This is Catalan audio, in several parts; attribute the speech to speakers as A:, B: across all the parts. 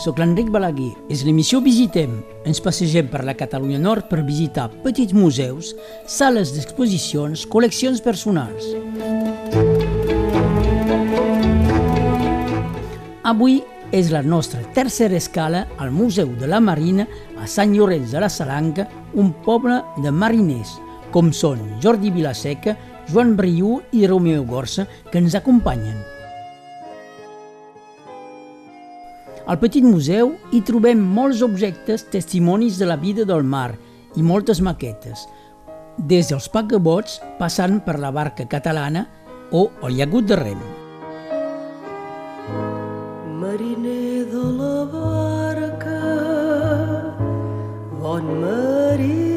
A: Soc l'Enric Balaguer. És l'emissió Visitem. Ens passegem per la Catalunya Nord per visitar petits museus, sales d'exposicions, col·leccions personals. Avui és la nostra tercera escala al Museu de la Marina a Sant Llorenç de la Salanca, un poble de mariners, com són Jordi Vilaseca, Joan Briú i Romeo Gorsa, que ens acompanyen. Al petit museu hi trobem molts objectes testimonis de la vida del mar i moltes maquetes, des dels paquebots passant per la barca catalana o el llagut de rem.
B: Mariner de la barca, bon mariner,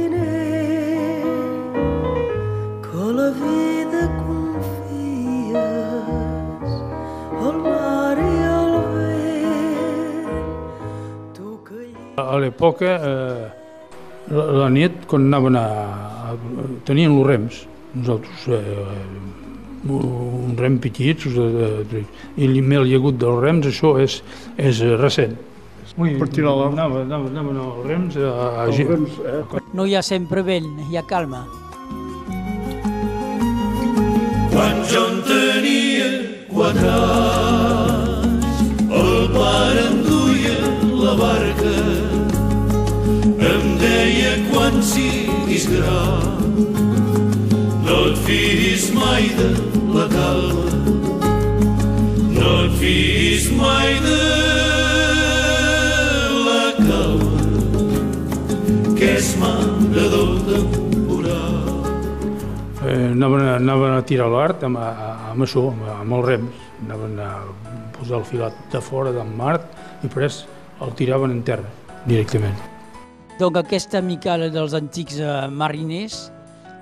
C: A l'època, eh, la, la nit, quan anaven a, a... tenien els rems, nosaltres, eh, un rem de, de, i el mel llagut dels rems, això és, és recent. Ui,
D: Per tirar la-
C: Anava, anava, anaven els rems a, a,
D: Els
C: gent-
D: rems, eh?
A: No hi ha sempre vent, hi ha calma.
E: Quan jo en tenia quatre anys, siguis gran, no et fiïs mai de la calma, no et fiïs mai de la calma, que és del temporal.
C: eh, anaven, a, anaven a tirar l'art amb, amb això, amb, amb els rems. Anaven a posar el filat de fora del mar i després el tiraven en terra directament.
A: Donc aquesta amicala dels antics eh, mariners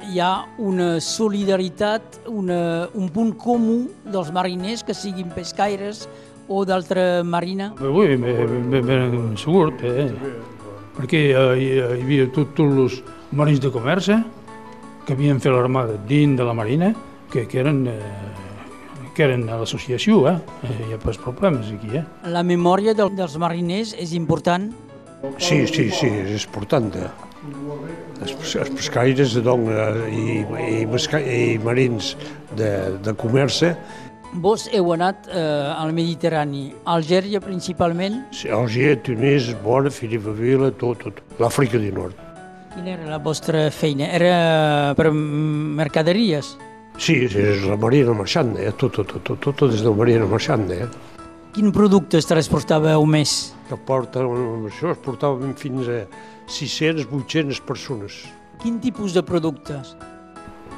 A: hi ha una solidaritat, una, un punt comú dels mariners que siguin pescaires o d'altra marina.
C: Ben, ben, ben segur, eh? perquè eh, hi, hi havia tot, tots els marins de comerç eh, que havien fet l'armada dins de la marina, que, que eren, eh, que eren a l'associació, eh? Eh, hi ha pas problemes aquí, eh?
A: La memòria del, dels mariners és important.
D: Sí, sí, sí, és important. Els, els pescaires doncs, i, i, pesca, i marins de, de comerç, eh?
A: Vos heu anat eh, al Mediterrani, a Algèria principalment.
D: Sí, Alger, Tunis, Bona, Filippovila, tot, tot. L'Àfrica del Nord.
A: Quina era la vostra feina? Era per mercaderies?
D: Sí, és la marina marxant, eh? tot, tot, tot, tot, tot és de la marina marxant. Eh?
A: Quin productes transportàveu més?
D: Que porta, això es portaven fins a 600-800 persones.
A: Quin tipus de productes?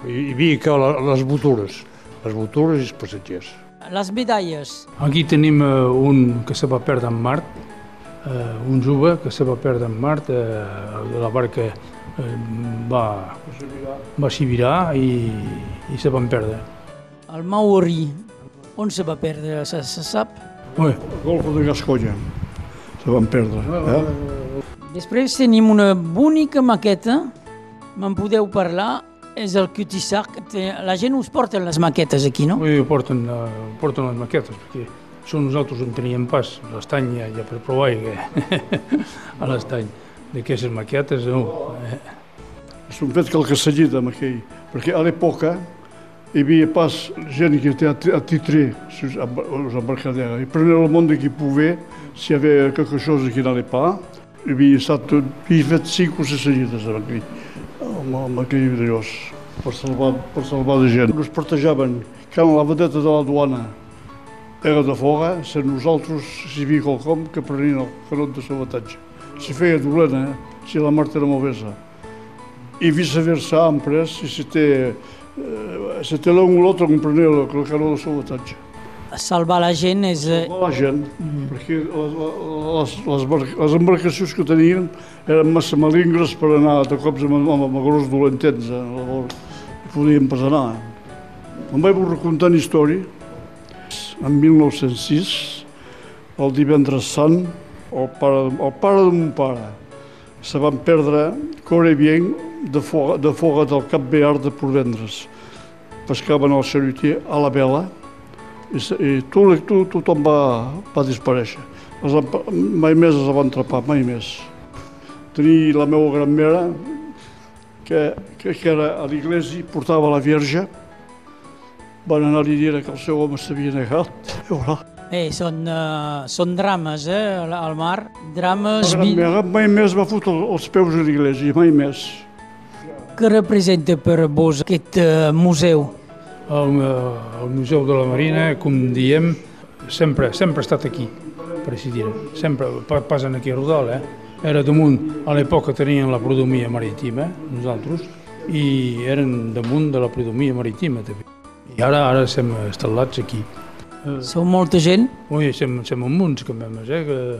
D: Hi, hi havia que les botures, les botures i els passatgers.
A: Les medalles.
C: Aquí tenim eh, un que se va perdre en mar, eh, un jove que se va perdre en mar, eh, la barca eh, va, va civirar i, i se van perdre.
A: El Maori. On se va perdre? Se, se sap?
C: Ui,
D: El golfo de Gasconya se van perdre. Eh?
A: Després tenim una bonica maqueta. Me'n podeu parlar? És el Cutissac. La gent us porta les maquetes aquí, no?
C: Ui, porten, eh, porten les maquetes, perquè són nosaltres en teníem pas, l'estany ja, ja per provar a l'estany, d'aquestes maquetes, no. Eh,
F: És un fet que el dit amb aquell, perquè a l'època hi havia pas gent que était attitrée sur les embarcadères. Ils prenaient le monde qui pouvait, s'il y avait quelque chose qui n'allait pas. Hi havia estat hi havia fet cinc o sis seguides amb aquell, amb, aquell d'allòs, per salvar, per salvar gent. Nos portejaven quan la vedeta de la duana era de fora, se nosaltres, si hi havia quelcom, que prenien el canot de sabotatge. Si feia dolent, eh? si la mort era malvesa. Et vice-versa, après, si c'était l'un ou l'autre qui prenait le, le canot de sauvetatge.
A: Salvar la gent és... eh,
F: La gent, perquè les, les, les, bar- les embarcacions que tenien eren massa malingres per anar de cops amb, amb, amb gros dolentets. Eh? Llavors, hi podien pas anar. Em vaig recontar una història. En 1906, el divendres sant, el pare, el pare de mon pare se van perdre Corebien de foga, de foga del Cap Bear de Porvendres. Pescaven al xarutier a la vela i, i tot, tot, tothom va, va desaparèixer. pa- mai més els van trapar, mai més. Tenia la meva gran mare, que crec que era a l'església, portava la Verge, van anar-li a dir que el seu home s'havia negat.
A: Eh, són, uh, són drames, eh, al mar. Drames
F: La gran
A: vi-
F: mare mai més va fotre els peus a l'església, mai més.
A: Que representa per vos aquest uh, museu.
C: El, eh, el Museu de la Marina, com diem, sempre, sempre ha estat aquí, per així dir Sempre, pa- passen aquí a Rodal, eh? Era damunt, a l'època tenien la prodomia marítima, nosaltres, i eren damunt de la prodomia marítima, també. I ara, ara estem instal·lats aquí.
A: Sou molta gent.
C: Ui, estem, estem en munts, que eh?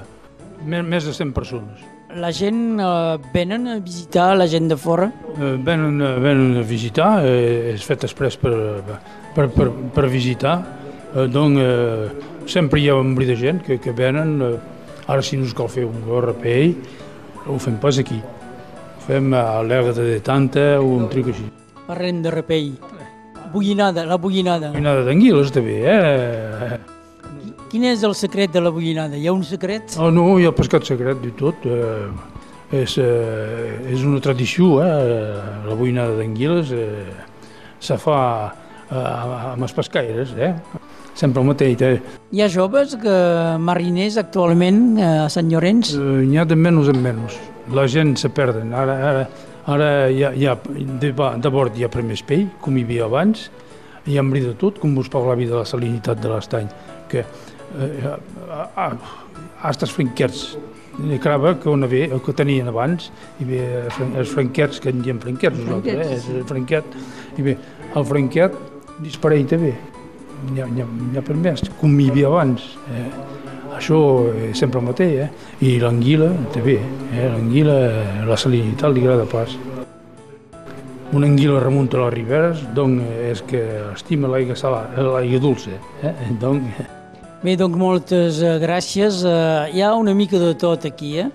C: Més de 100 persones.
A: La gent uh, venen a visitar, la gent de fora.
C: Eh, venen, eh, venen a visitar, eh, és fet express per, per, per, per visitar, eh, doncs eh, sempre hi ha un bri de gent que, que venen, eh, ara si no us cal fer un RPI, ho fem pas aquí, ho fem a l'Erga de Tanta o un truc així.
A: Parlem de repell. Bullinada, la bullinada.
C: Cuinada d'anguiles també, eh?
A: Quin és el secret de la bullinada? Hi ha un secret?
C: Oh, no, hi ha pescat secret i tot. Eh, és, eh, és una tradició, eh? La boinada d'anguiles eh, se fa eh, amb els pescaires, eh? Sempre el mateix. Eh?
A: Hi ha joves que mariners actualment eh, a Sant Llorenç?
C: Eh, N'hi ha de menys en menys. La gent se perden. Ara, ara, ara hi ha, hi ha, de, de bord hi ha primers pell, com hi havia abans, hi ha de tot, com vos parlava de la salinitat de l'estany, que eh, a, a, a estes franquets de crava que, on havia, que tenien abans, hi havia els franquets, que en diem franquets nosaltres, eh? és el franquet, i bé, el franquet disparell també, n'hi ha, ha, per més, com hi havia abans. Eh? Això és sempre el mateix, eh? I l'anguila també, eh? L'anguila, la salinitat li agrada pas. Una anguila remunta a les riberes, doncs és que estima l'aigua salada, l'aigua dolça, eh? Donc,
A: Bé, doncs moltes eh, gràcies. Eh, hi ha una mica de tot aquí. Eh?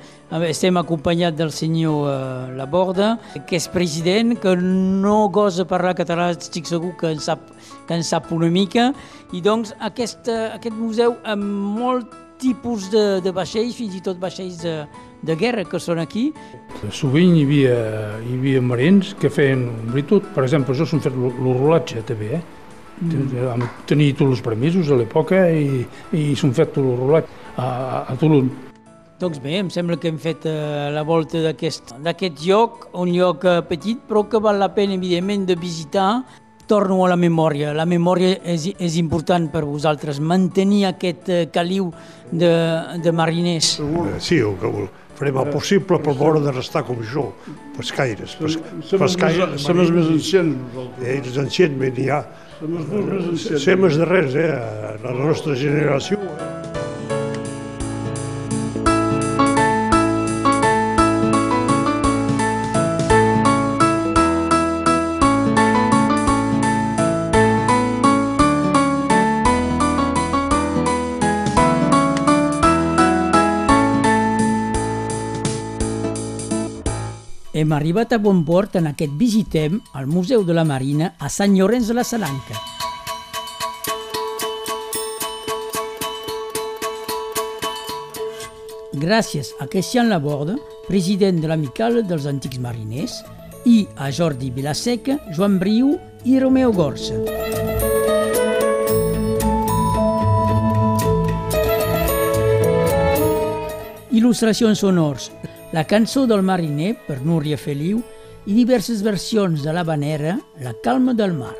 A: Estem acompanyat del senyor eh, Laborda, que és president, que no gosa parlar català, estic segur que en sap, que en sap una mica. I doncs aquest, aquest museu amb molt tipus de, de vaixells, fins i tot vaixells de, de guerra que són aquí.
C: sovint hi havia, hi havia marins que feien virtut. Per exemple, jo som fet el rolatge també, eh? Mm. Tenia tots els permisos a l'època i, i som fet tot el rolatge a, a, Tulum.
A: Doncs bé, em sembla que hem fet eh, la volta d'aquest d'aquest lloc, un lloc eh, petit, però que val la pena, evidentment, de visitar. Torno a la memòria. La memòria és, és important per vosaltres, mantenir aquest eh, caliu de, de mariners.
D: Sí, ho, ho, farem el possible per veure de restar com jo, pescaires. Pes,
F: Som els més, som els més ancians, nosaltres.
D: Ells ancients, ben hi ha.
F: Som els més ancians.
D: Sem els darrers, eh, la nostra generació.
A: Hem arribat a bon port en aquest visitem al Museu de la Marina a Sant Llorenç de la Salanca. Gràcies a Christian Laborda, president de l'Amical dels Antics Mariners, i a Jordi Vilaseca, Joan Briu i Romeo Gorsa. Il·lustracions sonors, la cançó del mariner per Núria Feliu i diverses versions de l'habanera La calma del mar.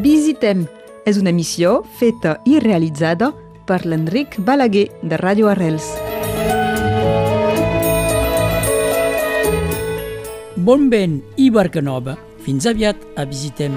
G: Visitem és una emissió feta i realitzada per l'Enric Balaguer de Ràdio Arrels.
A: Bon vent i barca nova. Fins aviat a Visitem.